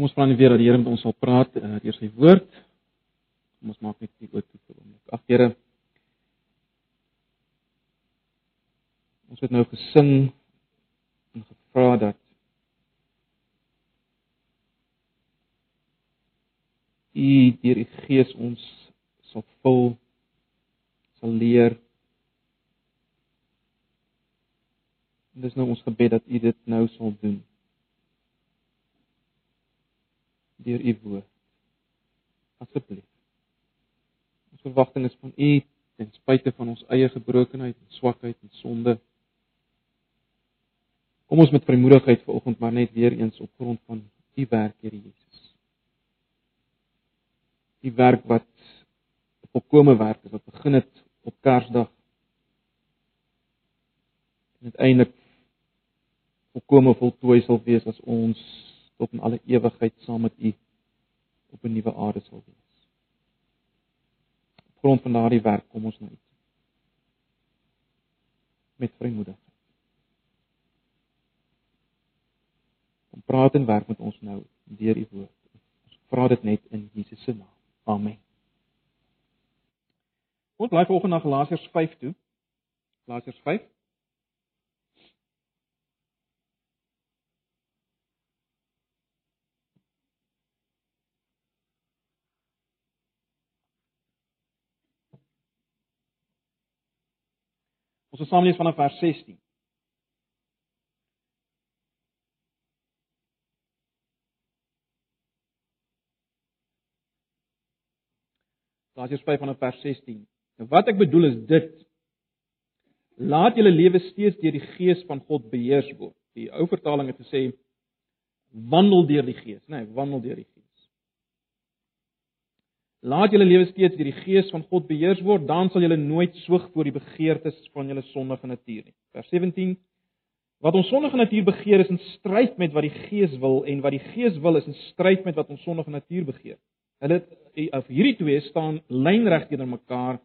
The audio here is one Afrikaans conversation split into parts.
Kom ons vra net weer dat die Here met ons sal praat uh, deur sy woord. Kom ons maak net die oortoe vir hom. Ag Here. Ons het nou gesing en gevra dat U deur U Gees ons sal vul, sal leer. En dis nou ons gebed dat U dit nou sal doen. Deur u woord. Asseblief. Ons verwagting is van u ten spyte van ons eie gebrokenheid en swakheid en sonde. Kom ons met vrymoedigheid vanoggend maar net weer eens op grond van u werk, Here Jesus. Die werk wat 'n volkomme werk is wat begin het op Kersdag en uiteindelik volkomme voltooi sal wees as ons tot in alle ewigheid saam met U op 'n nuwe aarde sal wees. Op grond van daardie werk kom ons nou uit. Met vrymoedigheid. Kom praat en werk met ons nou deur U woord. Ons vra dit net in Jesus se naam. Amen. Ons bly volgende na Galasiërs 5 toe. Galasiërs 5 Ons sal saam lees vanaf vers 16. Galasiërs 5 vanaf vers 16. En wat ek bedoel is dit: Laat julle lewe steeds deur die Gees van God beheers word. Die ou vertaling het gesê wandel deur die Gees, nee, wandel deur die Gees. Laat julle lewe steeds deur die Gees van God beheers word, dan sal julle nooit soog voor die begeertes van julle sondige natuur nie. Vers 17 Wat ons sondige natuur begeer is in stryd met wat die Gees wil en wat die Gees wil is in stryd met wat ons sondige natuur begeer. Hulle of hierdie twee staan lynreg teenoor mekaar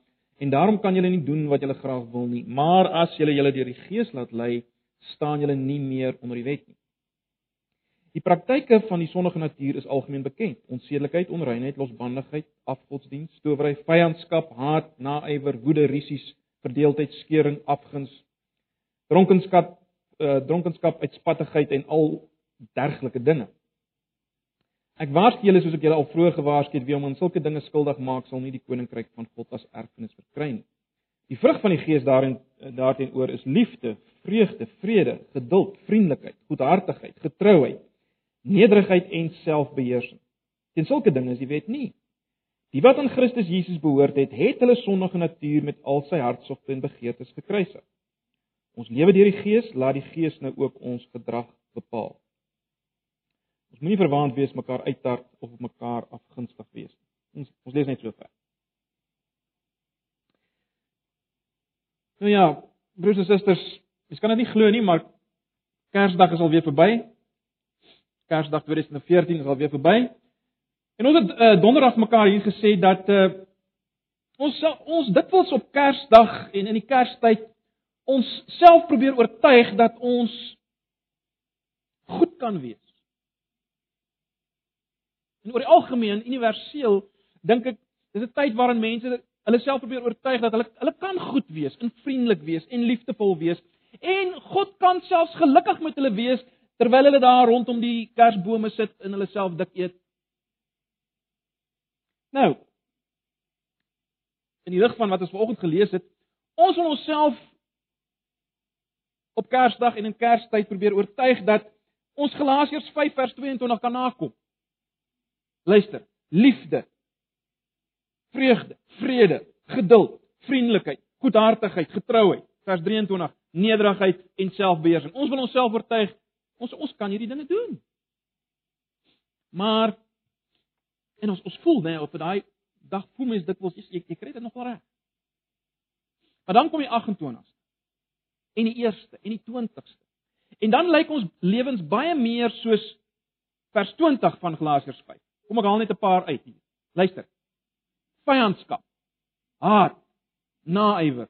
en daarom kan julle nie doen wat julle graag wil nie. Maar as julle julle deur die Gees laat lei, staan julle nie meer onder die wet nie. Die praktyke van die sondige natuur is algemeen bekend: onsedelikheid, onreinheid, losbandigheid, afgodsdiens, towery, vyandskap, haat, naaiwer, woede, rissies, verdeeldheid, skeuring, afguns, dronkenskap, uh, dronkenskap, uitspattigheid en al dergelike dinge. Ek waarsku julle soos ek julle al vroeër gewaarsku het, wie om aan sulke dinge skuldig maak, sal nie die koninkryk van God as erfenis verkry nie. Die vrug van die Gees daarin daarteenoor is liefde, vreugde, vrede, geduld, vriendelikheid, goedhartigheid, getrouheid, nederigheid en selfbeheersing. Teen sulke dinge is die wet nie. Die wat aan Christus Jesus behoort het, het hulle sondige natuur met al sy hartsogte en begeertes gekruisig. Ons lewe deur die Gees, laat die Gees nou ook ons gedrag bepaal. Ons moenie verwaand wees mekaar uittart of op mekaar afgunstig wees. Ons ons lees net so ver. Nou ja, broers en susters, jy kan dit nie glo nie, maar Kersdag is al weer verby. Kersdag 2014 is al weer verby. En ons het uh, donderdag mekaar hier gesê dat uh, ons ons dikwels op Kersdag en in die Kerstyd ons self probeer oortuig dat ons goed kan wees. En oor die algemeen, universeel, dink ek dis 'n tyd waarin mense hulle self probeer oortuig dat hulle hulle kan goed wees, en vriendelik wees en liefdevol wees en God kan selfs gelukkig met hulle wees terwyl hulle daar rondom die kersbome sit en hulle self dik eet. Nou. In die lig van wat ons vanoggend gelees het, ons wil onsself op Kersdag en in Kerstyd probeer oortuig dat ons Galasiërs 5 vers 22 kan nakom. Luister, liefde, vreugde, vrede, geduld, vriendelikheid, goedhartigheid, getrouheid, vers 23, nederigheid en selfbeheersing. Ons wil onsself oortuig Ons ons kan hierdie dinge doen. Maar en ons ons voel nê op daai dag voel mens dikwels jy jy kry dit nog wel reg. Maar dan kom die 28ste en die 1ste en die 20ste. En dan lyk ons lewens baie meer soos vers 20 van Galasiërs 5. Kom ek haal net 'n paar uit hier. Luister. Vyandskap, haat, naaiwer,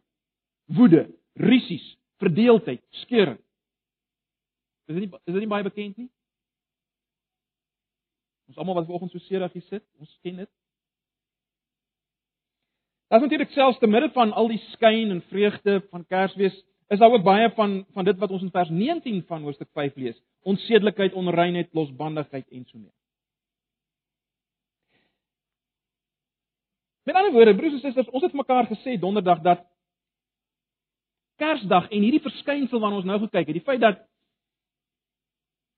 woede, rissies, verdeeldheid, skeuring. Is dit nie is dit nie baie bekend nie? Ons almal wat vanoggend so seerig hier sit, ons ken dit. Daar's natuurlik selfs te midde van al die skyn en vreugde van Kersfees, is daar ook baie van van dit wat ons in vers 19 van hoofstuk 5 lees. Onsedelikheid, onreinheid, losbandigheid en so meer. Met ander woorde, broers en susters, ons het mekaar gesê donderdag dat Kersdag en hierdie verskynsel waarna ons nou gekyk het, die feit dat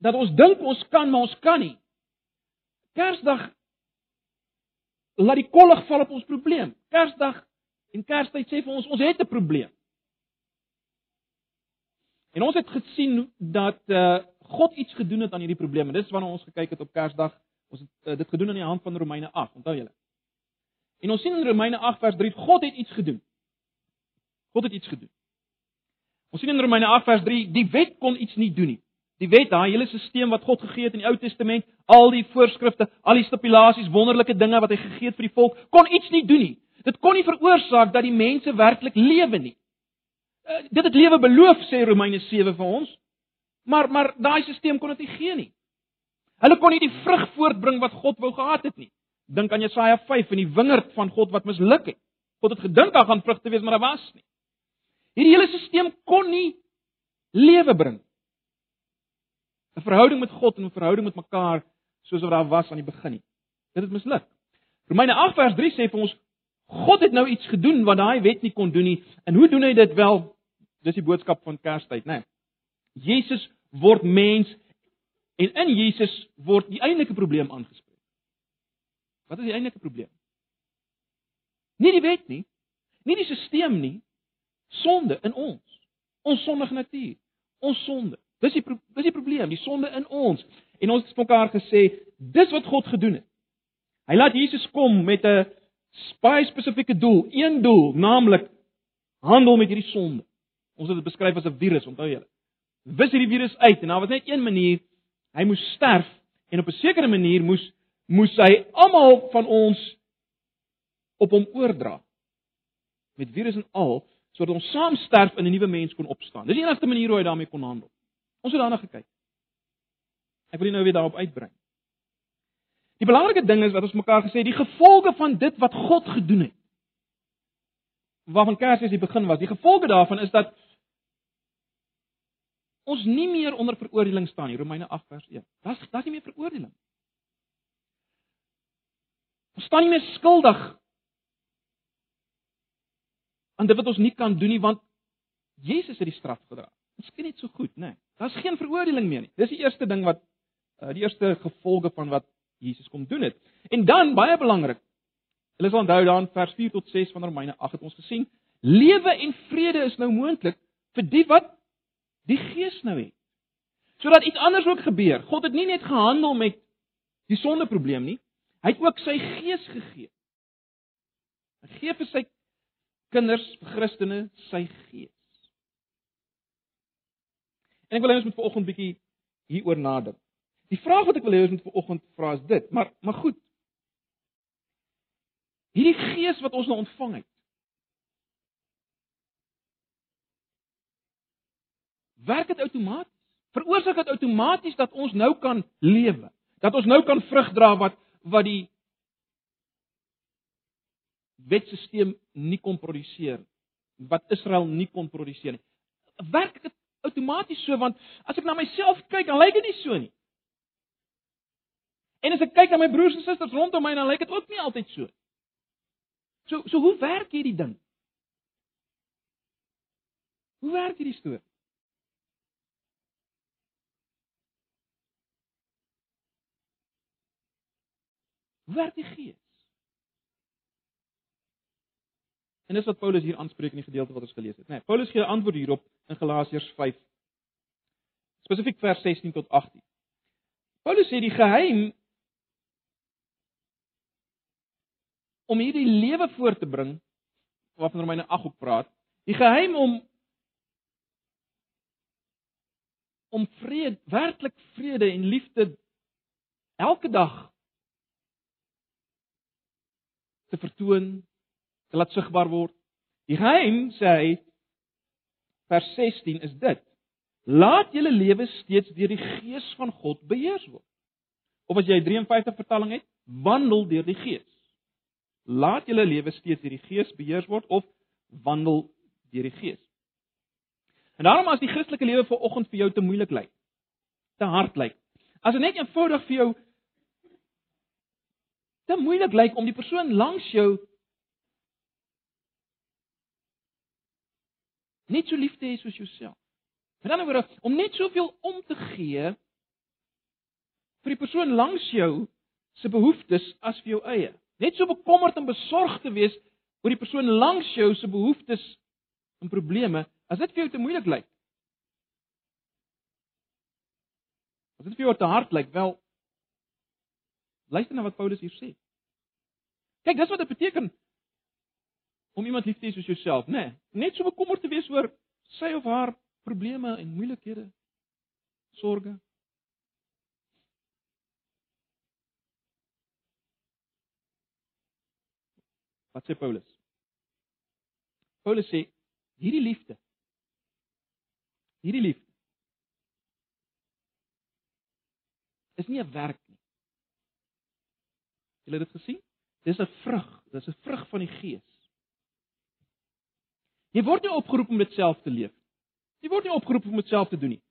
dat ons dink ons kan, maar ons kan nie. Kersdag laat die kollig val op ons probleem. Kersdag en Kerstyd sê vir ons ons het 'n probleem. En ons het gesien dat uh God iets gedoen het aan hierdie probleme. Dis wanneer ons gekyk het op Kersdag. Ons het uh, dit gedoen aan die hand van Romeine 8, onthou julle. En ons sien in Romeine 8 vers 3 God het iets gedoen. God het iets gedoen. Ons sien in Romeine 8 vers 3 die wet kon iets nie doen nie. Die wet, daai hele stelsel wat God gegee het in die Ou Testament, al die voorskrifte, al die stipulasies, wonderlike dinge wat hy gegee het vir die volk, kon iets nie doen nie. Dit kon nie veroorsaak dat die mense werklik lewe nie. Uh, dit het lewe beloof sê Romeine 7 vir ons. Maar maar daai stelsel kon dit nie gee nie. Hulle kon nie die vrug voortbring wat God wou gehad het nie. Dink aan Jesaja 5 en die wingerd van God wat misluk het. God het gedink daar gaan vrugte wees, maar daar was nie. Hierdie hele stelsel kon nie lewe bring 'n verhouding met God en 'n verhouding met mekaar soos wat daar was aan die begin nie. Dit het misluk. Romeine 8 vers 3 sê vir ons God het nou iets gedoen wat daai wet nie kon doen nie. En hoe doen hy dit wel? Dis die boodskap van Kerstyd, né? Nee. Jesus word mens en in Jesus word die eintlike probleem aangespreek. Wat is die eintlike probleem? Nie die wet nie, nie die stelsel nie, sonde in ons. Ons sondige natuur, ons sonde. Dis die dis die probleem, die sonde in ons. En ons het mekaar gesê, dis wat God gedoen het. Hy laat Jesus kom met 'n baie spesifieke doel, een doel, naamlik handel met hierdie sonde. Ons het dit beskryf as 'n virus, onthou julle. Wis hierdie virus uit en daar was net een manier, hy moes sterf en op 'n sekere manier moes moes hy almal van ons op hom oordra. Met virus en al, sodat ons saam sterf en 'n nuwe mens kon opstaan. Dis die enigste manier hoe hy daarmee kon handel. Ons het daarna gekyk. Ek wil nou weer daarop uitbrei. Die belangrike ding is wat ons mekaar gesê het, die gevolge van dit wat God gedoen het. Waarvan Kersfees die begin was, die gevolge daarvan is dat ons nie meer onder veroordeling staan nie, Romeine 8 vers 1. Daar's daar's nie meer veroordeling. Ons staan nie meer skuldig aan dit wat ons nie kan doen nie want Jesus het die straf gedra. Miskien net so goed, né? Nee. Daar's geen veroordeling meer nie. Dis die eerste ding wat uh, die eerste gevolge van wat Jesus kom doen het. En dan baie belangrik. Hulle sal onthou dan vers 4 tot 6 van Romeine 8 het ons gesien, lewe en vrede is nou moontlik vir die wat die Gees nou het. Sodat iets anders ook gebeur. God het nie net gehandel met die sondeprobleem nie. Hy het ook sy Gees gegee. Hy gee vir sy kinders, vir Christene, sy Gees. En ek wil hê ons moet vanoggend bietjie hieroor nadink. Die vraag wat ek wil hê ons moet vanoggend vra is dit, maar maar goed. Hierdie gees wat ons nou ontvang het. Werk dit outomaties? Veroorsaak dit outomaties dat ons nou kan lewe? Dat ons nou kan vrug dra wat wat die wetstelsel nie kon produseer wat Israel nie kon produseer nie. Werk dit outomaties so want as ek na myself kyk, dan lyk dit nie so nie. En as ek kyk na my broers en susters rondom my, dan lyk dit ook nie altyd so. So so hoe werk hierdie ding? Hoe werk hierdie storie? Hoe werk die Gees? En dis wat Paulus hier aanspreek in die gedeelte wat ons gelees het, né? Nee, Paulus gee 'n antwoord hierop in Galasiërs 5. Spesifiek vers 16 tot 18. Paulus sê die geheim om hierdie lewe voor te bring waarvan Romeine 8 ook praat, die geheim om om vrede, werklik vrede en liefde elke dag te vertoon te laat sigbaar word. Die geheim sê hy vers 16 is dit: Laat julle lewe steeds deur die gees van God beheers word. Of as jy 53 vertaling het, wandel deur die Gees. Laat julle lewe steeds deur die Gees beheers word of wandel deur die Gees. En daarom as die Christelike lewe vir oggend vir jou te moeilik lyk, te hard lyk, as dit net eenvoudig vir jou te moeilik lyk om die persoon langs jou net so lief te hê soos jouself. Met ander woorde, om net soveel om te gee vir die persoon langs jou se behoeftes as vir jou eie. Net so bekommerd en besorgd te wees oor die persoon langs jou se behoeftes en probleme, as dit vir jou te moeilik lyk. As dit vir jou te hard lyk, wel luister na wat Paulus hier sê. Kyk, dis wat dit beteken om iemand lief te hê soos jouself, né? Nee, net so bekommerd te wees oor sy of haar probleme en moeilikhede, sorges. Wat sê Paulus? Paulus sê hierdie liefde hierdie liefde is nie 'n werk nie. Julle het dit gesien? Dis 'n vrug, dis 'n vrug van die Gees. Jy word nie opgeroep om dit self te leef. Jy word nie opgeroep om dit self te doen nie.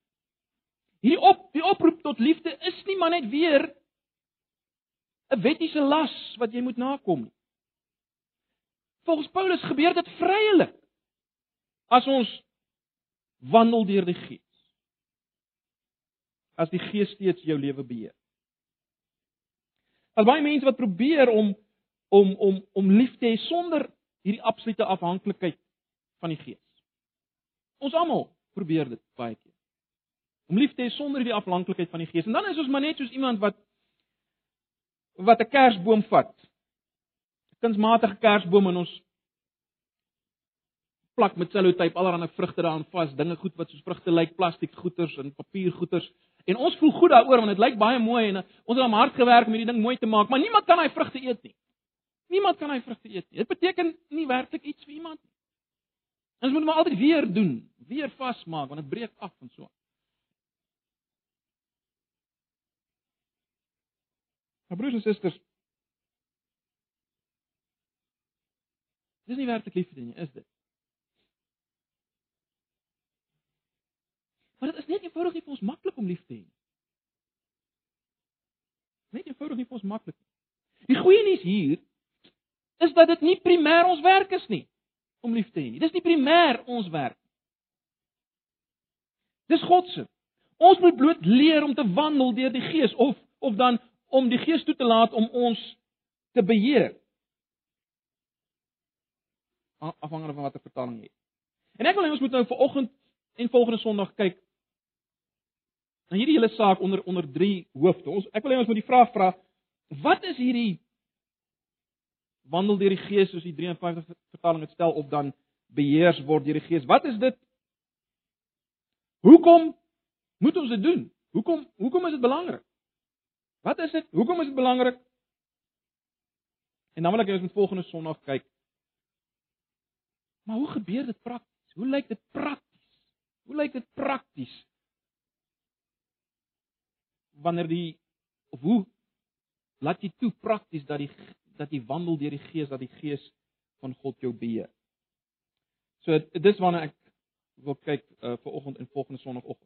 Hierdie op die oproep tot liefde is nie maar net weer 'n wettiese las wat jy moet nakom nie. Volgens Paulus gebeur dit vryelik as ons wandel deur die Gees. As die Gees steeds jou lewe beheer. Al baie mense wat probeer om om om om lief te hê sonder hierdie absolute afhanklikheid van die Gees. Ons almal probeer dit baie keer. Om lief te hê sonder die afhanklikheid van die Gees. En dan is ons maar net soos iemand wat wat 'n kersboom vat. 'n Kunsmatige kersboom en ons plak met sellotape allerlei vrugte daaraan vas, dinge goed wat soos vrugte lyk, plastiek goeters en papiergoeters. En ons voel goed daaroor want dit lyk baie mooi en ons het hom hard gewerk om hierdie ding mooi te maak, maar niemand kan daai vrugte eet nie. Niemand kan daai vrugte eet nie. Dit beteken nie werklik iets vir iemand nie. Ons moet maar altyd weer doen, weer vasmaak want dit breek af en so. Broers en susters, dis nie werklik liefde nie, is dit? Maar dit is net eenvoudig nie vir ons maklik om lief te hê nie. Net eenvoudig nie vir ons maklik nie. Die goeie nuus hier is dat dit nie primêr ons werk is nie om lief te hê nie. Dis nie primêr ons werk. Dis God se. Ons moet bloot leer om te wandel deur die Gees of of dan om die Gees toe te laat om ons te beheer. Afhangende van watter vertaling jy het. En ek wil hê ons moet nou vir oggend en volgende Sondag kyk na hierdie hele saak onder onder drie hoofde. Ons ek wil hê ons moet die vraag vra: Wat is hierdie wandel deur die Gees soos die 53 vertaling dit stel of dan beheers word deur die Gees. Wat is dit? Hoekom moet ons dit doen? Hoekom hoekom is dit belangrik? Wat is dit? Hoekom is dit belangrik? En dan wil ek ons met volgende Sondag kyk. Maar hoe gebeur dit prakties? Hoe lyk dit prakties? Hoe lyk dit prakties? Wanneer die of hoe laat jy toe prakties dat die dat jy wandel deur die Gees dat die Gees van God jou beheer. So dis waarna ek wil kyk uh, vir oggend en volgende sonoggend.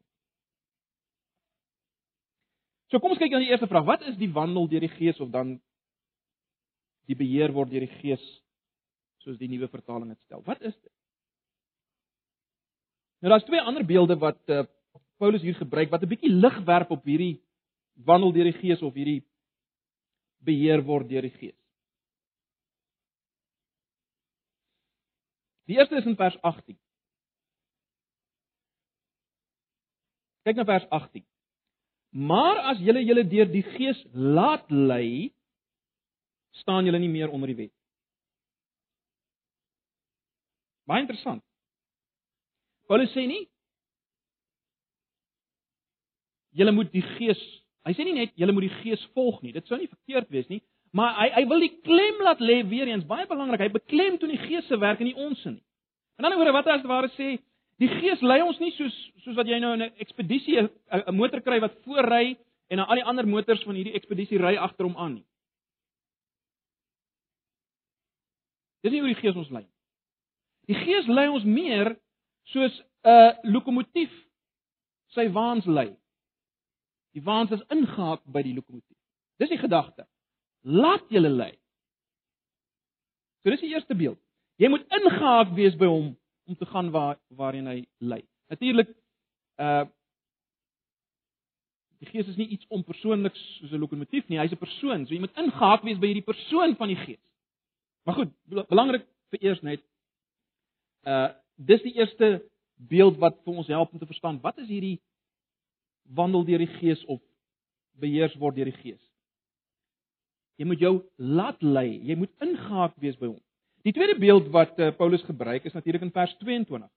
So kom ons kyk aan die eerste vraag. Wat is die wandel deur die Gees of dan die beheer word deur die Gees soos die nuwe vertaling dit stel? Wat is dit? Nou daar's twee ander beelde wat uh, Paulus hier gebruik wat 'n bietjie lig werp op hierdie wandel deur die Gees of hierdie beheer word deur die Gees. Die eerste is in vers 18. Kyk na vers 18. Maar as julle julle deur die Gees laat lei, staan julle nie meer onder die wet. Baie interessant. Paulus sê nie julle moet die Gees, hy sê nie net julle moet die Gees volg nie. Dit sou nie verkeerd wees nie, Maar hy hy wil die klem laat lê weer eens, baie belangrik. Hy beklem toe die Gees se werk in die ons in. En dan oor wat as ware sê, die Gees lei ons nie soos soos wat jy nou in 'n ekspedisie 'n motor kry wat voorry en dan al die ander motors van hierdie ekspedisie ry agter hom aan nie. Dis nie hoe die Gees ons lei nie. Die Gees lei ons meer soos 'n lokomotief sy waans lei. Die waans is ingehaak by die lokomotief. Dis die gedagte. Laat julle lei. So dis die eerste beeld. Jy moet ingehaak wees by hom om te gaan waar waarheen hy lei. Natuurlik uh die Gees is nie iets onpersoonliks soos 'n lokomotief nie, hy's 'n persoon. So jy moet ingehaak wees by hierdie persoon van die Gees. Maar goed, belangrik vir eers net uh dis die eerste beeld wat vir ons help om te verstaan wat is hierdie wandel deur die Gees of beheers word deur die Gees. Jy moet jou laat lei, jy moet ingehaak wees by hom. Die tweede beeld wat uh, Paulus gebruik is natuurlik in vers 22.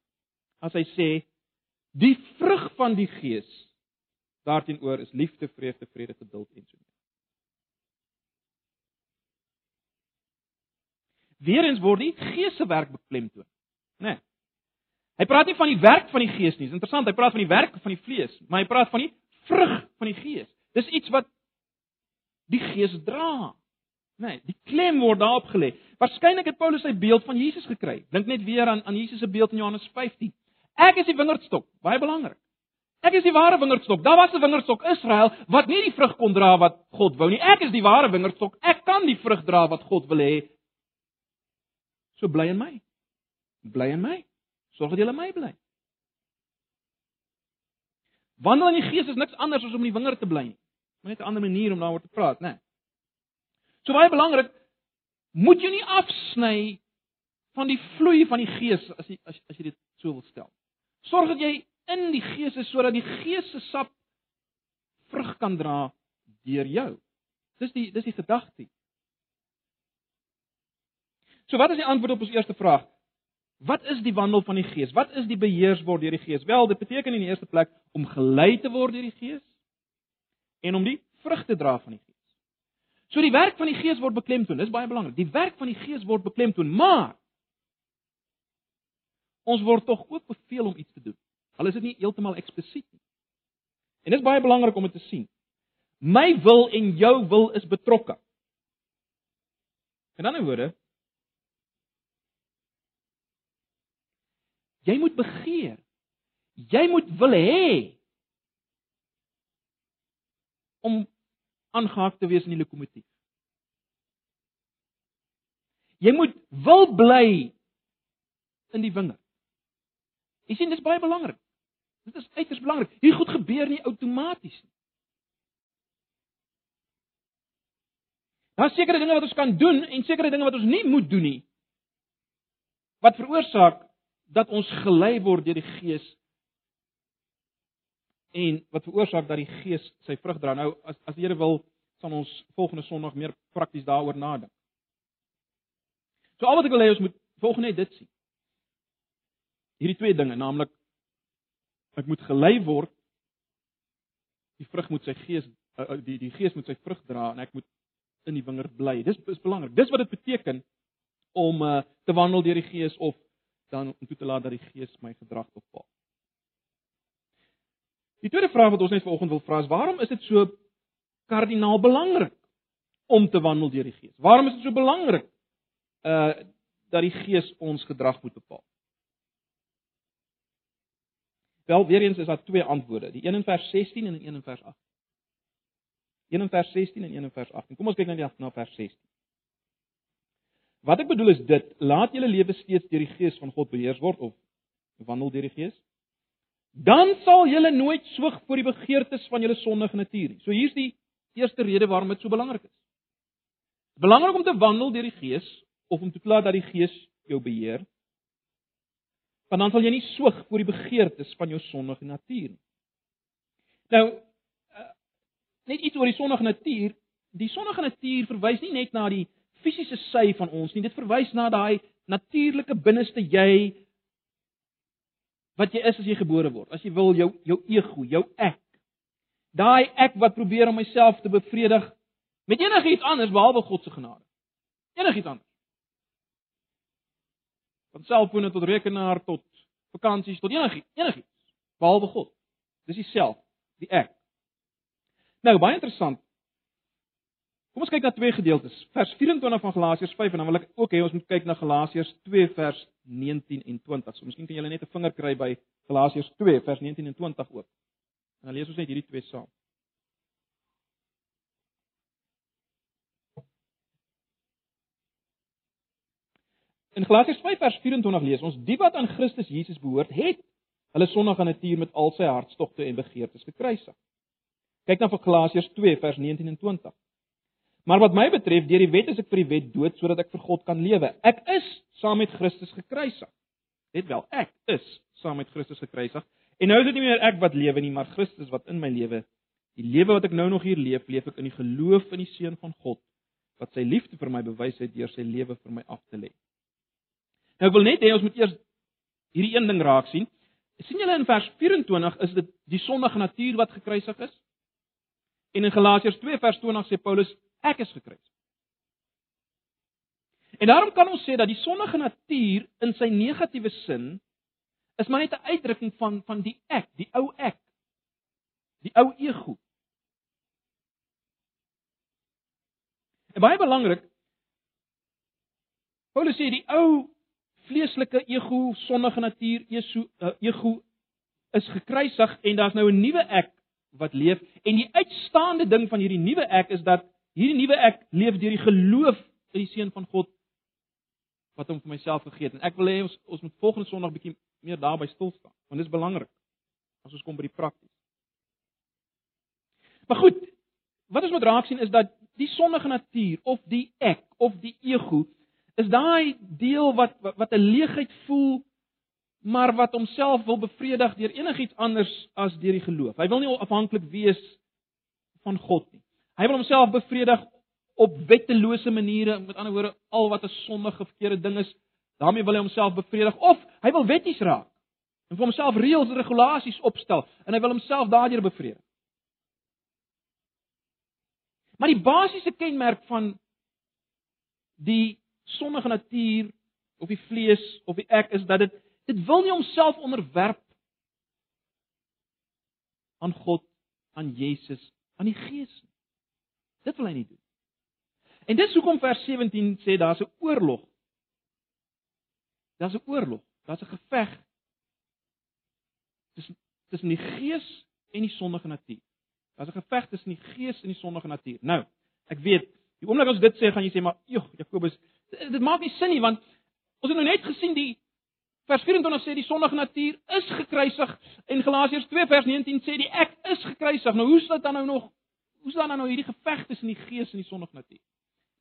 As hy sê die vrug van die Gees daarteenoor is liefde, vreugde, vrede, geduld en so voort. Weerens word die Gees se werk beklemtoon, né? Nee. Hy praat nie van die werk van die Gees nie. Dis interessant, hy praat van die werk van die vlees, maar hy praat van die vrug van die Gees. Dis iets wat die Gees dra. Nee, die klem word daarop gelê. Waarskynlik het Paulus sy beeld van Jesus gekry. Dink net weer aan aan Jesus se beeld in Johannes 15. Ek is die wingerdstok, baie belangrik. Ek is die ware wingerdstok. Daar was 'n wingerdstok Israel wat nie die vrug kon dra wat God wou nie. Ek is die ware wingerdstok. Ek kan die vrug dra wat God wil hê So bly in my. Bly in my. Sorg dat jy in my bly. Wandel in die Gees is niks anders as om in die wingerd te bly nie. Maar net 'n ander manier om daaroor te praat, né? Nee. So baie belangrik, moet jy nie afsny van die vloei van die Gees as jy as, as jy dit so wil stel. Sorg dat jy in die Gees is sodat die Gees se sap vrug kan dra deur jou. Dis die dis die gedagte. So wat is die antwoord op ons eerste vraag? Wat is die wandel van die Gees? Wat is die beheers word deur die Gees? Wel, dit beteken in die eerste plek om gelei te word deur die Gees en om die vrug te dra van die Gees. So die werk van die Gees word beklemtoon. Dis baie belangrik. Die werk van die Gees word beklemtoon, maar ons word tog ook beveel om iets te doen. Al is dit nie heeltemal eksplisiet nie. En dit is baie belangrik om dit te sien. My wil en jou wil is betrokke. In ander woorde, Jy moet begeer. Jy moet wil hê om aangehaak te wees in die lokomotief. Jy moet wil bly in die wingerd. Jy sien dis baie belangrik. Dit is uiters belangrik. Hierdie goed gebeur nie outomaties nie. Daar is sekere dinge wat ons kan doen en sekere dinge wat ons nie moet doen nie. Wat veroorsaak dat ons gelei word deur die Gees en wat veroorsaak dat die Gees sy vrug dra. Nou as as die Here wil, sal ons volgende Sondag meer prakties daaroor nadink. So al wat ek wil hê ons moet volgende net dit sien. Hierdie twee dinge, naamlik ek moet gelei word die vrug moet sy gees eh, eh, die die gees moet sy vrug dra en ek moet in die wingerd bly. Dis is belangrik. Dis wat dit beteken om uh, te wandel deur die gees of dan om toe te laat dat die Gees my gedrag bepaal. Die tweede vraag wat ons net vanoggend wil vra is: Waarom is dit so kardinaal belangrik om te wandel deur die Gees? Waarom is dit so belangrik uh dat die Gees ons gedrag moet bepaal? Wel, weer eens is daar twee antwoorde, die een in vers 16 en die een in vers 18. Een in vers 16 en een in vers 18. Kom ons kyk nou net na vers 16. Wat ek bedoel is dit, laat julle lewe steeds deur die Gees van God beheers word of wandel deur die Gees. Dan sal julle nooit soeg voor die begeertes van julle sondige natuur nie. So hier's die eerste rede waarom dit so belangrik is. Belangrik om te wandel deur die Gees of om te klaar dat die Gees jou beheer. Want dan sal jy nie soeg voor die begeertes van jou sondige natuur nie. Nou eh, net iets oor die sondige natuur. Die sondige natuur verwys nie net na die fisiese sy van ons nie. Dit verwys na daai natuurlike binneste jy wat jy is as jy gebore word. As jy wil jou jou ego, jou ek. Daai ek wat probeer om myself te bevredig met enigiets anders behalwe God se genade. Enigiets anders. Van selfone tot rekenaar tot vakansies tot enigiets, enigiets behalwe God. Dis die self, die ek. Nou, baie interessant. Kom ons kyk na twee gedeeltes. Vers 24 van Galasiërs 5 en dan wil ek ook hê ons moet kyk na Galasiërs 2 vers 19 en 20. So miskien kan julle net 'n vinger kry by Galasiërs 2 vers 19 en 20 ook. En dan lees ons net hierdie twee saam. In Galasiërs 5 vers 24 lees ons: "Die wat aan Christus Jesus behoort, het hulle sondige natuur met al sy hartstogte en begeertes gekruisig." Kyk dan vir Galasiërs 2 vers 19 en 20. Maar wat my betref, deur die wet is ek vir die wet dood sodat ek vir God kan lewe. Ek is saam met Christus gekruisig. Let wel, ek is saam met Christus gekruisig. En nou is dit nie meer ek wat lewe nie, maar Christus wat in my lewe. Die lewe wat ek nou nog hier leef, leef ek in die geloof in die seun van God wat sy liefde vir my bewys het deur sy lewe vir my af te lê. Nou ek wil net hê ons moet eers hierdie een ding raak sien. sien julle in vers 24 is dit die sondige natuur wat gekruisig is? En in Galasiërs 2 vers 20 sê Paulus ek is gekruisig. En daarom kan ons sê dat die sondige natuur in sy negatiewe sin is maar net 'n uitdrukking van van die ek, die ou ek. Die ou ego. En baie belangrik Paulus sê die ou vleeslike ego, sondige natuur, ego, uh, ego is gekruisig en daar's nou 'n nuwe ek wat leef en die uitstaande ding van hierdie nuwe ek is dat hierdie nuwe ek leef deur die geloof in die seun van God wat hom vir myself gegee het en ek wil hê ons ons moet volgende Sondag bietjie meer daarby stil staan want dit is belangrik as ons kom by die prakties. Maar goed, wat ons moet raak sien is dat die sondige natuur of die ek of die ego is daai deel wat wat 'n leegheid voel maar wat homself wil bevredig deur enigiets anders as deur die geloof. Hy wil nie afhanklik wees van God nie. Hy wil homself bevredig op wettelose maniere, met ander woorde, al wat 'n sondige verkeerde ding is, daarmee wil hy homself bevredig of hy wil wetties raak en vir homself reëls en regulasies opstel en hy wil homself daardeur bevredig. Maar die basiese kenmerk van die sondige natuur of die vlees of die ek is dat dit dit wil nie homself onderwerp aan God, aan Jesus, aan die Gees nie. Dit wil hy nie doen. En dis hoekom vers 17 sê daar's 'n oorlog. Daar's 'n oorlog, daar's 'n geveg tussen tussen die Gees en die sondige natuur. Daar's 'n geveg tussen die Gees en die sondige natuur. Nou, ek weet, die oomblik as dit sê, gaan jy sê maar, "Joh, Jakobus, dit maak nie sin nie want ons het nou net gesien die vers 24 sê die sondige natuur is gekruisig en Galasiërs 2 vers 19 sê die ek is gekruisig. Nou hoe is dit dan nou nog? Hoe is dan nou hierdie geveg tussen die gees en die sondige natuur?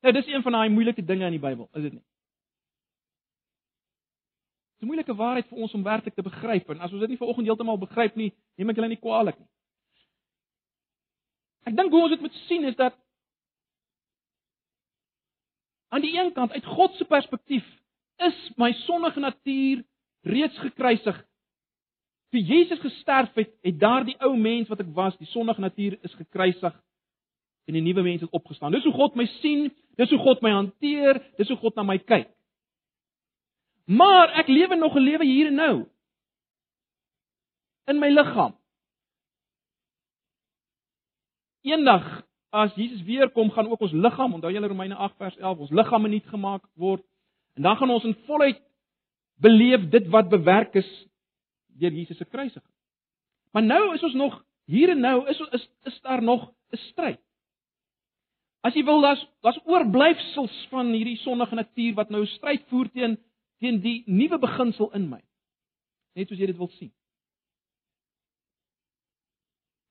Nou dis een van daai moeilike dinge in die Bybel, is dit nie? Dit is 'n moeilike waarheid vir ons om werklik te begryp en as ons dit nie vanoggend heeltemal begryp nie, neem ek julle nie kwaadlik nie. Ek dink hoe ons dit moet sien is dat Aan die een kant uit God se perspektief is my sondige natuur reeds gekruisig. Toe Jesus gesterf het, het daardie ou mens wat ek was, die sondige natuur is gekruisig en 'n nuwe mens het opgestaan. Dis hoe God my sien, dis hoe God my hanteer, dis hoe God na my kyk. Maar ek lewe nog 'n lewe hier en nou in my liggaam. Eendag as Jesus weer kom, gaan ook ons liggaam, onthou julle Romeine 8 vers 11, ons liggame nuut gemaak word. En dan gaan ons in volheid beleef dit wat bewerk is deur Jesus se kruisiging. Maar nou is ons nog hier en nou is is is daar nog 'n stryd. As jy wil, daar's daar's oorblyfsels van hierdie sondige natuur wat nou stryd voer teen teen die nuwe beginsel in my. Net soos jy dit wil sien.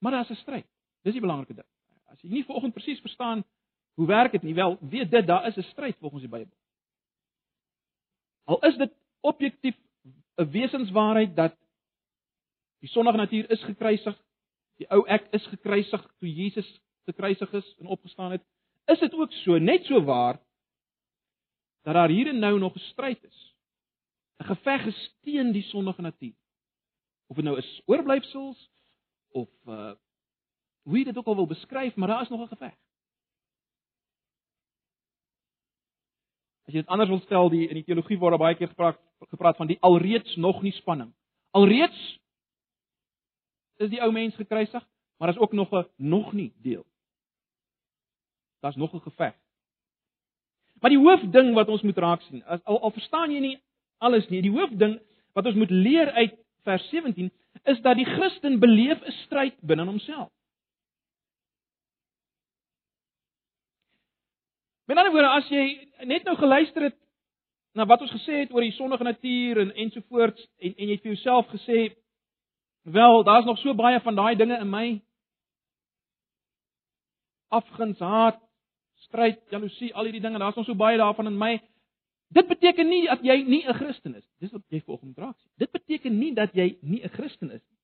Maar daar's 'n stryd. Dis die belangrike ding. As jy nie vanoggend presies verstaan hoe werk dit nie, wel, weet dit daar is 'n stryd volgens die Bybel. Al is dit objektief 'n wesenswaarheid dat die sondige natuur is gekruisig, die ou ek is gekruisig toe Jesus gekruisig is en opgestaan het, is dit ook so, net so waar dat daar hier en nou nog 'n stryd is. 'n Geveg is teen die sondige natuur. Of dit nou is oorblyfsels of uh hoe jy dit ook al wil beskryf, maar daar is nog 'n geveg. As jy dit anders wil stel, die in die teologie word baie keer gepraat gepraat van die alreeds nog nie spanning. Alreeds is die ou mens gekruisig, Maar daar's ook nog 'n nog nie deel. Daar's nog 'n geveg. Maar die hoofding wat ons moet raak sien, as, al, al verstaan jy nie alles nie, die hoofding wat ons moet leer uit vers 17 is dat die Christen beleef 'n stryd binne homself. Met ander woorde, as jy net nou geluister het na wat ons gesê het oor die sondige natuur en ensovoorts en en jy het vir jouself gesê wel, daar's nog so baie van daai dinge in my afguns, haat, stryd, jaloesie, al hierdie dinge, daar's nog so baie daarvan in my. Dit beteken nie dat jy nie 'n Christen is. Dis wat jy volgens raak sien. Dit beteken nie dat jy nie 'n Christen is nie.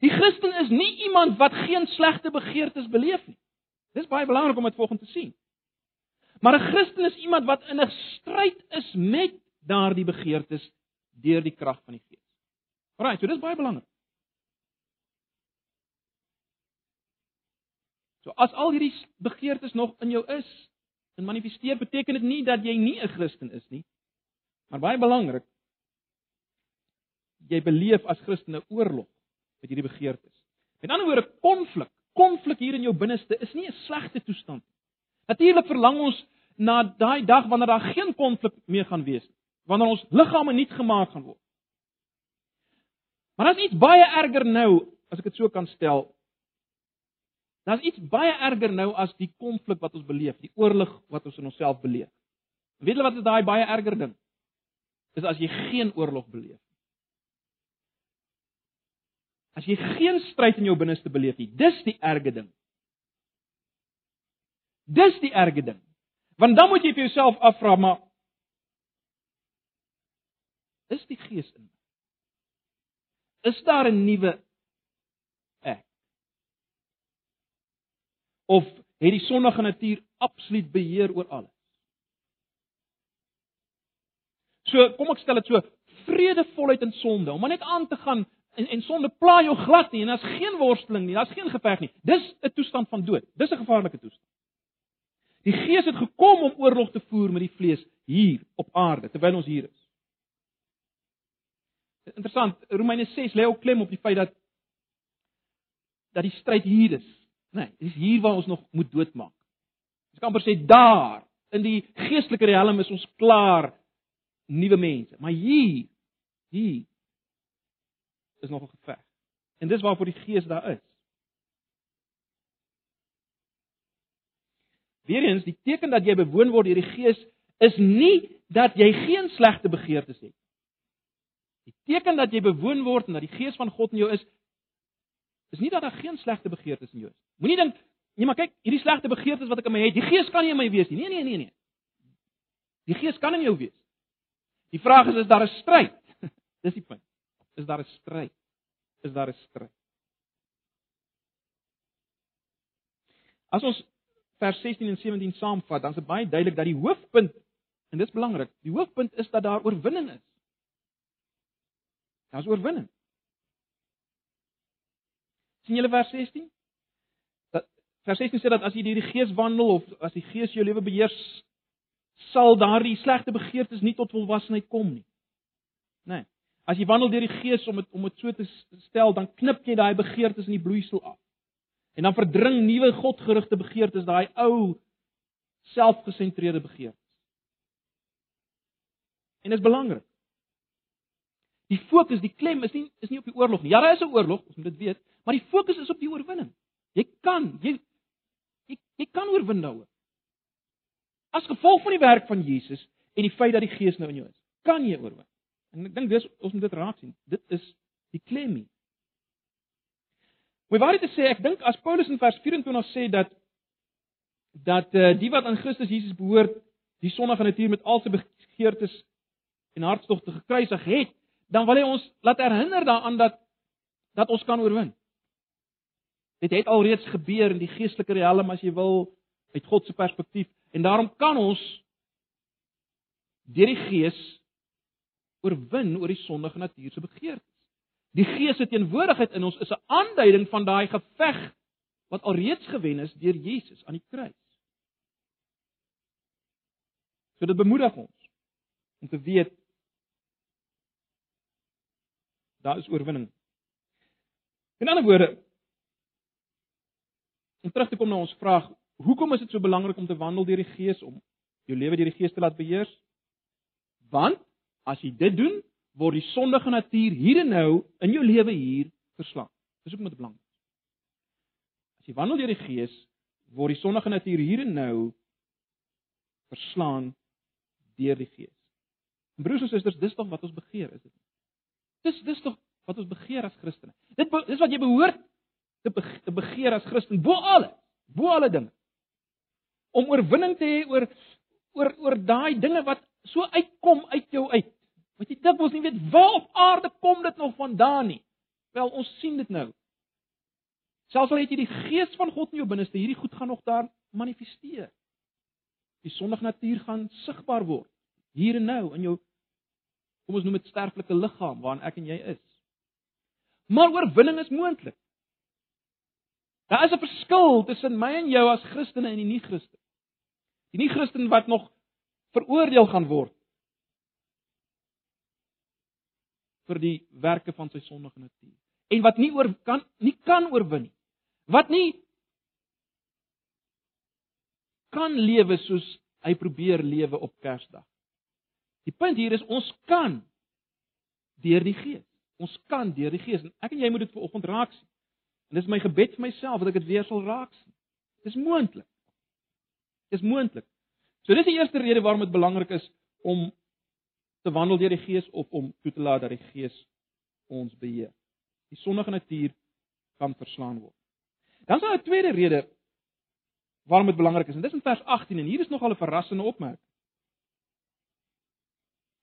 Die Christen is nie iemand wat geen slegte begeertes beleef nie. Dis baie belangrik om dit volgens te sien. Maar 'n Christen is iemand wat in 'n stryd is met daardie begeertes deur die krag van die Gees. Alraai, so dis baie belangrik. So as al hierdie begeertes nog in jou is en manifesteer, beteken dit nie dat jy nie 'n Christen is nie. Maar baie belangrik, jy beleef as Christen 'n oorlog met hierdie begeertes. Met ander woorde, konflik, konflik hier in jou binneste is nie 'n slegte toestand nie. Natuurlik verlang ons na daai dag wanneer daar geen konflik meer gaan wees nie, wanneer ons liggame nuut gemaak gaan word. Maar daar's iets baie erger nou, as ek dit so kan stel. Daar's iets baie erger nou as die konflik wat ons beleef, die oorlog wat ons in onsself beleef. Weet julle wat is daai baie erger ding? Dis as jy geen oorlog beleef nie. As jy geen stryd in jou binneste beleef nie, dis die erge ding. Dis die erge ding. Want dan moet jy vir jouself afvra, maar is die Gees in my? Is daar 'n nuwe ek? Of het die sondige natuur absoluut beheer oor alles? So, kom ek stel dit so, vredevolheid in sonde, om maar net aan te gaan en en sonde pla jou glad nie en daar's geen worsteling nie, daar's geen geveg nie. Dis 'n toestand van dood. Dis 'n gevaarlike toestand. Die Gees het gekom om oorlog te voer met die vlees hier op aarde terwyl ons hier is. Interessant, Romeine 6 lê ook klem op die feit dat dat die stryd hier is. Nee, dis hier waar ons nog moet doodmaak. Ons kan amper sê daar in die geestelike riem is ons klaar nuwe mense, maar hier hier is nog 'n geveg. En dis waarvoor die Gees daar is. Weerens, die teken dat jy bewoon word deur die Gees is nie dat jy geen slegte begeertes het. Die teken dat jy bewoon word en dat die Gees van God in jou is, is nie dat daar geen slegte begeertes in jou is. Moenie dink, nee maar kyk, hierdie slegte begeertes wat ek in my het, die Gees kan nie in my wees nie. Nee, nee, nee, nee. Die Gees kan in jou wees. Die vraag is is daar 'n stryd? Dis die punt. Is daar 'n stryd? Is daar 'n stryd? As ons vers 16 en 17 saamvat, dan is dit baie duidelik dat die hoofpunt en dit is belangrik, die hoofpunt is dat daar oorwinning is. Daar's oorwinning. Sien julle vers 16? Dat vers 16 sê dat as jy deur die Gees wandel of as die Gees jou lewe beheers, sal daardie slegte begeertes nie tot volwassenheid kom nie. Nee. As jy wandel deur die Gees om dit om dit so te stel, dan knip jy daai begeertes in die bloeisel af. En dan verdring nuwe godgerigte begeertes daai ou selfgesentreerde begeertes. En dit is belangrik. Die fokus, die klem is nie is nie op die oorlog nie. Ja, daar is 'n oorlog, ons moet dit weet, maar die fokus is op die oorwinning. Jy kan, jy jy, jy kan oorwin daaroor. As gevolg van die werk van Jesus en die feit dat die Gees nou in jou is, kan jy oorwin. En ek dink dis ons moet dit raak sien. Dit is die klem hier. Maar waar dit sê, ek dink as Paulus in vers 24 sê dat dat uh, die wat aan Christus Jesus behoort, die sondige natuur met al sy begeertes en hartstogte gekruisig het, dan wil hy ons laat herinner daaraan dat dat ons kan oorwin. Dit het alreeds gebeur in die geestelike riem as jy wil uit God se perspektief en daarom kan ons deur die Gees oorwin oor die sondige natuur se begeertes. Die Gees se teenwoordigheid in ons is 'n aanduiding van daai geveg wat alreeds gewen is deur Jesus aan die kruis. So dit bemoedig ons om te weet daar is oorwinning. In ander woorde om terug te kom na ons vraag, hoekom is dit so belangrik om te wandel deur die Gees om jou lewe deur die Gees te laat beheers? Want as jy dit doen, word die sondige natuur hier en nou in jou lewe hier verslaan. Dis hoekom dit belangrik is. As jy wandel deur die Gees, word die sondige natuur hier en nou verslaan deur die Gees. En broers en susters, dis tog wat ons begeer, is dit nie? Dis dis tog wat ons begeer as Christene. Dit dis wat jy behoort te, be, te begeer as Christen bo alles, bo alle dinge. Om oorwinning te hê oor oor oor daai dinge wat so uitkom uit jou uit. Wat jy dink ons nie weet waar op aarde kom dit nog vandaan nie. Wel, ons sien dit nou. Selfs al het jy die gees van God in jou binneste, hierdie goed gaan nog daar manifesteer. Die sondige natuur gaan sigbaar word hier en nou in jou kom ons noem dit sterflike liggaam waarin ek en jy is. Maar oorwinning is moontlik. Daar is 'n verskil tussen my en jou as Christene en die nie-Christen. Die nie-Christen wat nog veroordeel gaan word vir die werke van sy sondige natuur en wat nie oor kan nie kan oorwin nie. Wat nie kan lewe soos hy probeer lewe op Kersdag. Die punt hier is ons kan deur die Gees. Ons kan deur die Gees. Ek en jy moet dit vanoggend raak sien. En dis my gebed vir myself dat ek dit weer sal raak sien. Dis moontlik. Dis moontlik. So dis die eerste rede waarom dit belangrik is om te wandel deur die Gees of om toe te laat dat die Gees ons beheer. Die sondige natuur kan verslaan word. Dan is daar 'n tweede rede waarom dit belangrik is. En dis in vers 18 en hier is nogal 'n verrassende opmerking.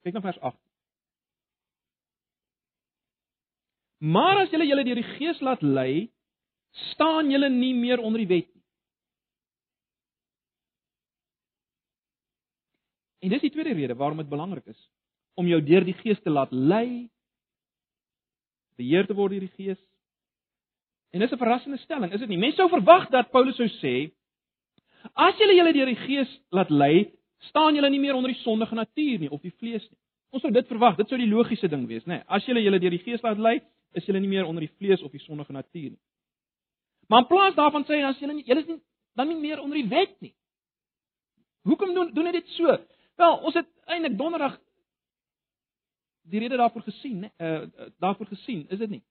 Kyk na vers 8. Maar as julle julle deur die Gees laat lei, staan julle nie meer onder die wet nie. En dis die tweede rede waarom dit belangrik is om jou deur die Gees te laat lei, beheer te word deur die Gees. En dis 'n verrassende stelling, is dit nie? Mense sou verwag dat Paulus sou sê as julle julle deur die Gees laat lei, staan julle nie meer onder die sondige natuur nie of die vlees nie. Ons sou dit verwag, dit sou die logiese ding wees, nê? Nee, as julle julle deur die Gees laat lei, is julle nie meer onder die vlees of die sondige natuur nie. Maar in plaas daarvan sê hy as julle nie julle is nie dan nie meer onder die wet nie. Hoekom doen doen hy dit so? Wel, ons het eintlik donderdag die rede daarvoor gesien, né? Uh daarvoor gesien, is dit nie?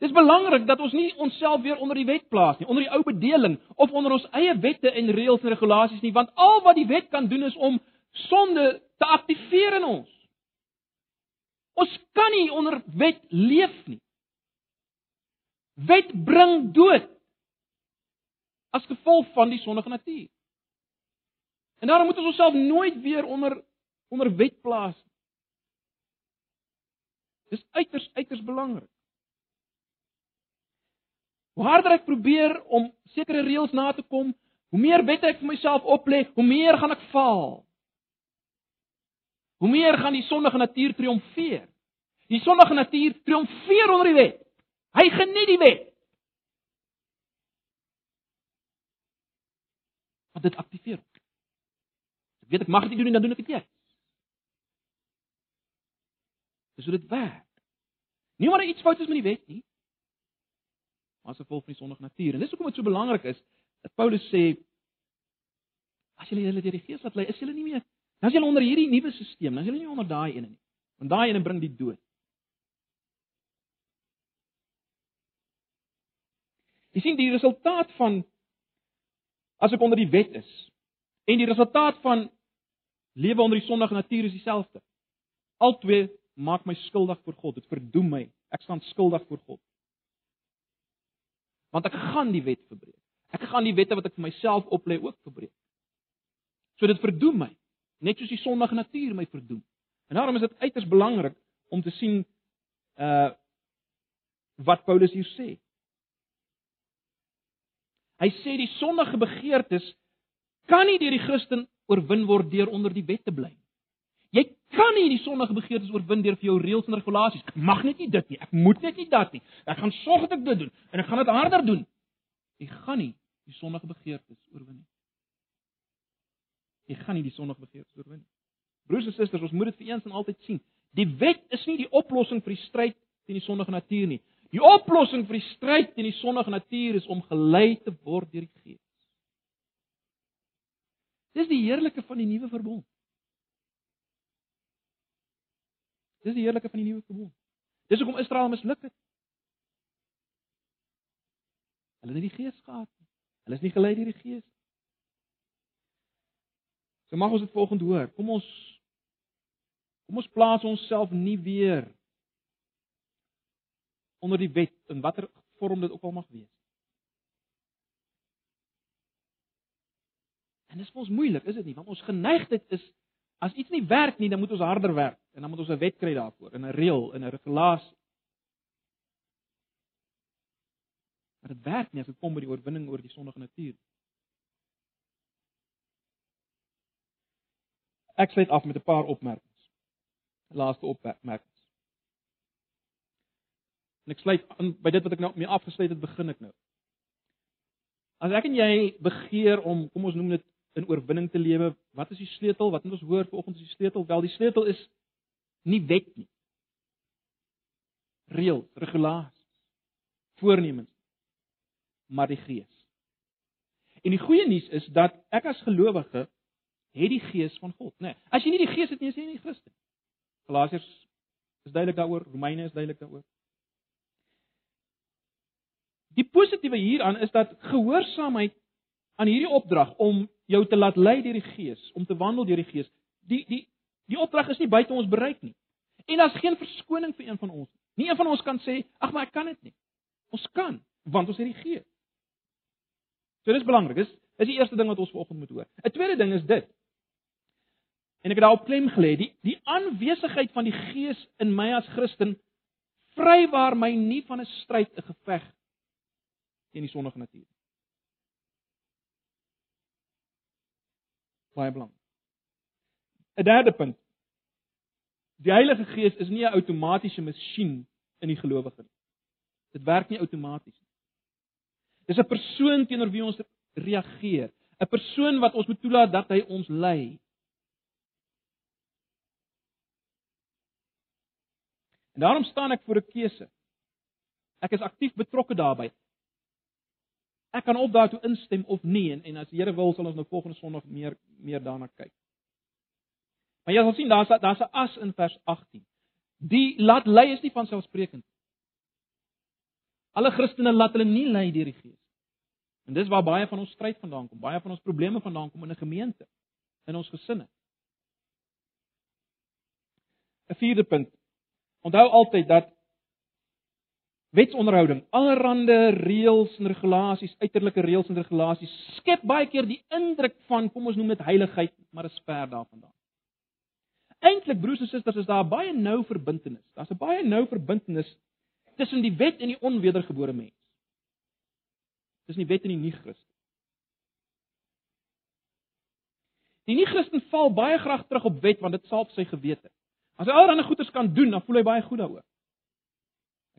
Dis belangrik dat ons nie onsself weer onder die wet plaas nie, onder die ou bedeling of onder ons eie wette en reëls en regulasies nie, want al wat die wet kan doen is om sonde te aktiveer in ons. Ons kan nie onder wet leef nie. Wet bring dood as gevolg van die sondige natuur. En daarom moet ons onsself nooit weer onder onder wet plaas nie. Dis uiters uiters belangrik. Hoe harder ek probeer om sekere reëls na te kom, hoe meer wette ek vir myself oplê, hoe meer gaan ek faal. Hoe meer gaan die sondige natuur triomfeer. Die sondige natuur triomfeer onder die wet. Hy geniet die wet. Wat dit aktiveer. Ek weet ek mag dit nie doen nie, dan doen ek dit nie. Dis hoe dit werk. Nie maar iets fout is met die wet nie as gevolg van die sondige natuur. En dis hoekom dit so belangrik is dat Paulus sê as julle julle deur die Gees laat lei, is julle nie meer is julle onder hierdie nuwe stelsel, dan is julle nie onder daai ene nie. Want daai ene bring die dood. Jy sien die resultaat van as ek onder die wet is en die resultaat van lewe onder die sondige natuur is dieselfde. Albei maak my skuldig voor God. Dit verdoem my. Ek staan skuldig voor God want ek gaan die wet verbreek. Ek gaan die wette wat ek vir myself oplê ook verbreek. So dit verdoem my, net soos die sondige natuur my verdoem. En daarom is dit uiters belangrik om te sien uh wat Paulus hier sê. Hy sê die sondige begeertes kan nie deur die Christen oorwin word deur onder die wet te bly. Kan nie die sondige begeertes oorwin deur vir jou reëls en regulasies. Ek mag net nie dit nie. Ek moet net nie dat nie. Ek gaan sorg dat ek dit doen en ek gaan dit harder doen. Jy gaan nie die sondige begeertes oorwin nie. Jy gaan nie die sondige begeertes oorwin nie. Broers en susters, ons moet dit vir eens en altyd sien. Die wet is nie die oplossing vir die stryd teen die sondige natuur nie. Die oplossing vir die stryd teen die sondige natuur is om gelei te word deur die Gees. Dis die heerlike van die nuwe verbond. Dis die heerlike van die nuwe verbond. Dis hoekom Israel misluk het. Hulle het nie die Gees gehad nie. Hulle is nie gelei deur die Gees nie. So mag ons dit volgende hoor. Kom ons kom ons plaas onsself nie weer onder die wet in watter vorm dit ook al mag wees. En dit is ons moeilik, is dit nie? Want ons geneigtheid is as iets nie werk nie, dan moet ons harder werk en dan moet ons 'n wet kry daarvoor, 'n reël, 'n regulasie. Maar dit werk nie as dit kom by die oorwinning oor die sondige natuur. Ek sluit af met 'n paar opmerkings. Laaste opmerkings. En ek sluit aan by dit wat ek nou mee afgesluit het, begin ek nou. As ek en jy begeer om, kom ons noem dit in oorwinning te lewe, wat is die sleutel? Wat moet ons hoor vanoggend is die sleutel? Wel, die sleutel is nie wet nie. Reël, regulasies, voornemens, maar die Gees. En die goeie nuus is dat ek as gelowige het die gees van God, né? Nee, as jy nie die gees het nie, is jy nie Christen. Galasiërs is duidelik daaroor, Romeine is duidelik daaroor. Die positiewe hieraan is dat gehoorsaamheid aan hierdie opdrag om jou te laat lei deur die gees, om te wandel deur die gees, die die die opdrag is nie buite ons bereik nie. En daar's geen verskoning vir een van ons nie. Nie een van ons kan sê, "Ag, maar ek kan dit nie." Ons kan, want ons het die gees. So dis belangrik. Dis is die eerste ding wat ons vanoggend moet hoor. 'n Tweede ding is dit. En ek het daarop klem gelê, die die aanwesigheid van die Gees in my as Christen vrywaar my nie van 'n stryd, 'n geveg teen die sondige natuur. Baie belangrik. 'n Derde punt. Die Heilige Gees is nie 'n outomatiese masjien in die gelowige nie. Dit werk nie outomaties nie. Dis 'n persoon teenoor wie ons reageer, 'n persoon wat ons moet toelaat dat hy ons lei. En daarom staan ek voor 'n keuse. Ek is aktief betrokke daarbey. Ek kan op daartoe instem of nie en, en as die Here wil sal ons nou volgende Sondag meer meer daarna kyk. Maar jy sal sien daar's daar's 'n as in vers 18. Die laat lei is nie van selfsprekend. Alle Christene laat hulle nie lei deur die Gees. En dis waar baie van ons stryd vandaan kom, baie van ons probleme vandaan kom in 'n gemeente, in ons gesinne. 'n Vierde punt. Onthou altyd dat wetsonderhouding, allerlei reëls en regulasies, uiterlike reëls en regulasies skep baie keer die indruk van kom ons noem dit heiligheid, maar is ver daarvandaan. Eintlik broers en susters, is daar baie nou verbintenis. Daar's 'n baie nou verbintenis tussen die wet en die onwedergebore mens. Tussen die wet en die nie-Christen. Die nie-Christen val baie graag terug op wet want dit salp sy gewete. As hy allerlei goeders kan doen, dan voel hy baie goed daaroor.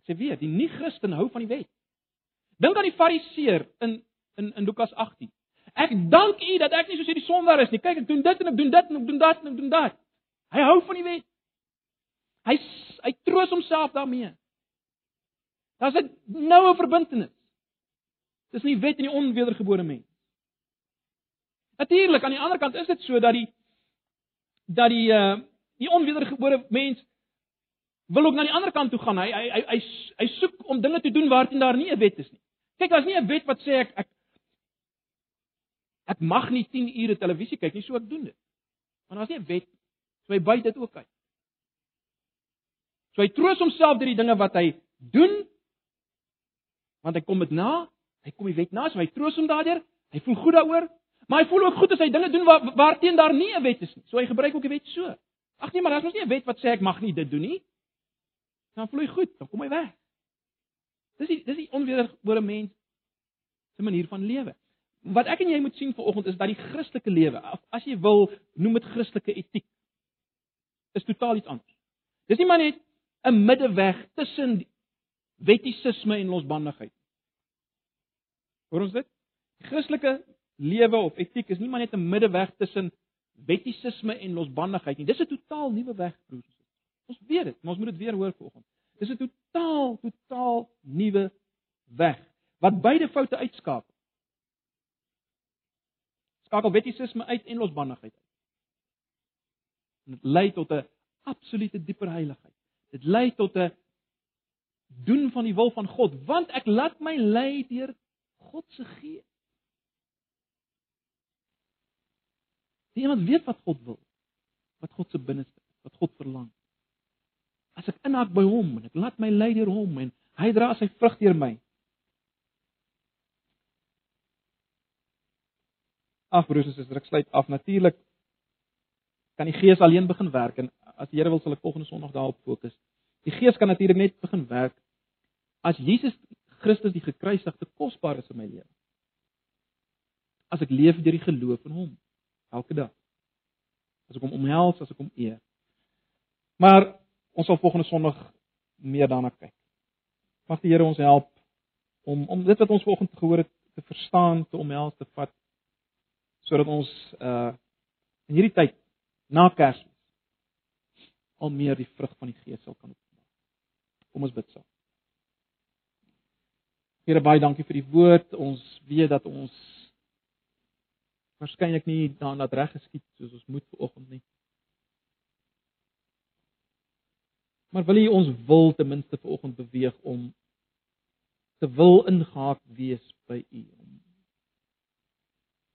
Ek sê weer, die nie-Christen hou van die wet. Dink aan die Fariseer in in in Lukas 18. Ek dank U dat ek nie soos hierdie sondaar is nie. Kyk, ek doen dit en ek doen dit en ek doen dat en ek doen dat. Hy hou van die wet. Hy hy troos homself daarmee. Daar's 'n noue verbintenis. Dis nie wet en die onwedergebore mens. Natuurlik, aan die ander kant is dit so dat die dat die uh Die onwedergebore mens wil ook na die ander kant toe gaan. Hy hy hy hy, hy soek om dinge te doen waarteen daar nie 'n wet is nie. Kyk, daar's nie 'n wet wat sê ek ek ek mag nie 10 ure televisie kyk nie, so ek doen dit. Want daar's nie 'n wet so hy buite dit ook uit. So hy troos homself deur die dinge wat hy doen want hy kom dit na, hy kom die wet na, so hy troos hom daardeur. Hy voel goed daaroor, maar hy voel ook goed as hy dinge doen waar waarteen daar nie 'n wet is nie. So hy gebruik ook die wet so. Ag nee, maar daar's mos nie 'n wet wat sê ek mag nie dit doen nie. Dan vloei goed, dan kom hy weg. Dis die dis die onwedergebore mens se manier van lewe. Wat ek en jy moet sien vanoggend is dat die Christelike lewe, as jy wil, noem dit Christelike etiek, is totaal iets anders. Dis nie maar net 'n middeweg tussen wettisisme en losbandigheid. Hoor ons dit? Die Christelike lewe of etiek is nie maar net 'n middeweg tussen wettisisme en losbandigheid nie. Dis 'n totaal nuwe weg, broers. Ons weet dit, maar ons moet dit weer hoor vanoggend. Dis 'n totaal totaal nuwe weg wat beide foute uitskakel. Skakel wettisisme uit en losbandigheid uit. En dit lei tot 'n absolute dieper heiligheid. Dit lei tot 'n doen van die wil van God, want ek laat my lei deur God se gees. Die iemand weet wat God wil, wat God se binneste, wat God verlang. As ek inhak by hom en ek laat my lei deur hom en hy dra sy vrug deur my. Ag broers en susters, ek sluit af natuurlik kan die Gees alleen begin werk en as die Here wil sal ek volgende Sondag daarop fokus. Die Gees kan natuurlik net begin werk as Jesus Christus die gekruisigde kosbaar is in my lewe. As ek leef deur die geloof in hom elke dag. As ek hom omhels, as ek hom eer. Maar ons sal volgende Sondag meer daarna kyk. Mag die Here ons help om om dit wat ons vanoggend gehoor het te verstaan, te omhels, te vat sodat ons uh in hierdie tyd na Kersfees al meer die vrug van die Gees sal kan openbaar. Kom ons bid saam. Here baie dankie vir die woord. Ons weet dat ons waarskynlik nie daarna reg geskied soos ons moet vanoggend nie. Maar wil U ons wil ten minste vanoggend beweeg om te wil ingehaak wees by U om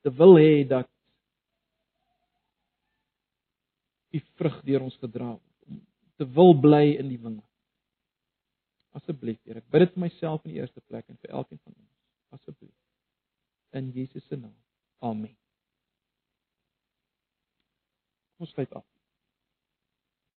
te wil hê dat U vrug deur ons gedra word om te wil bly in die wingerd. Asseblief, Here, ek bid dit vir myself in die eerste plek en vir elkeen van ons. Asseblief. In Jesus se naam. Amen. Ons sluit af.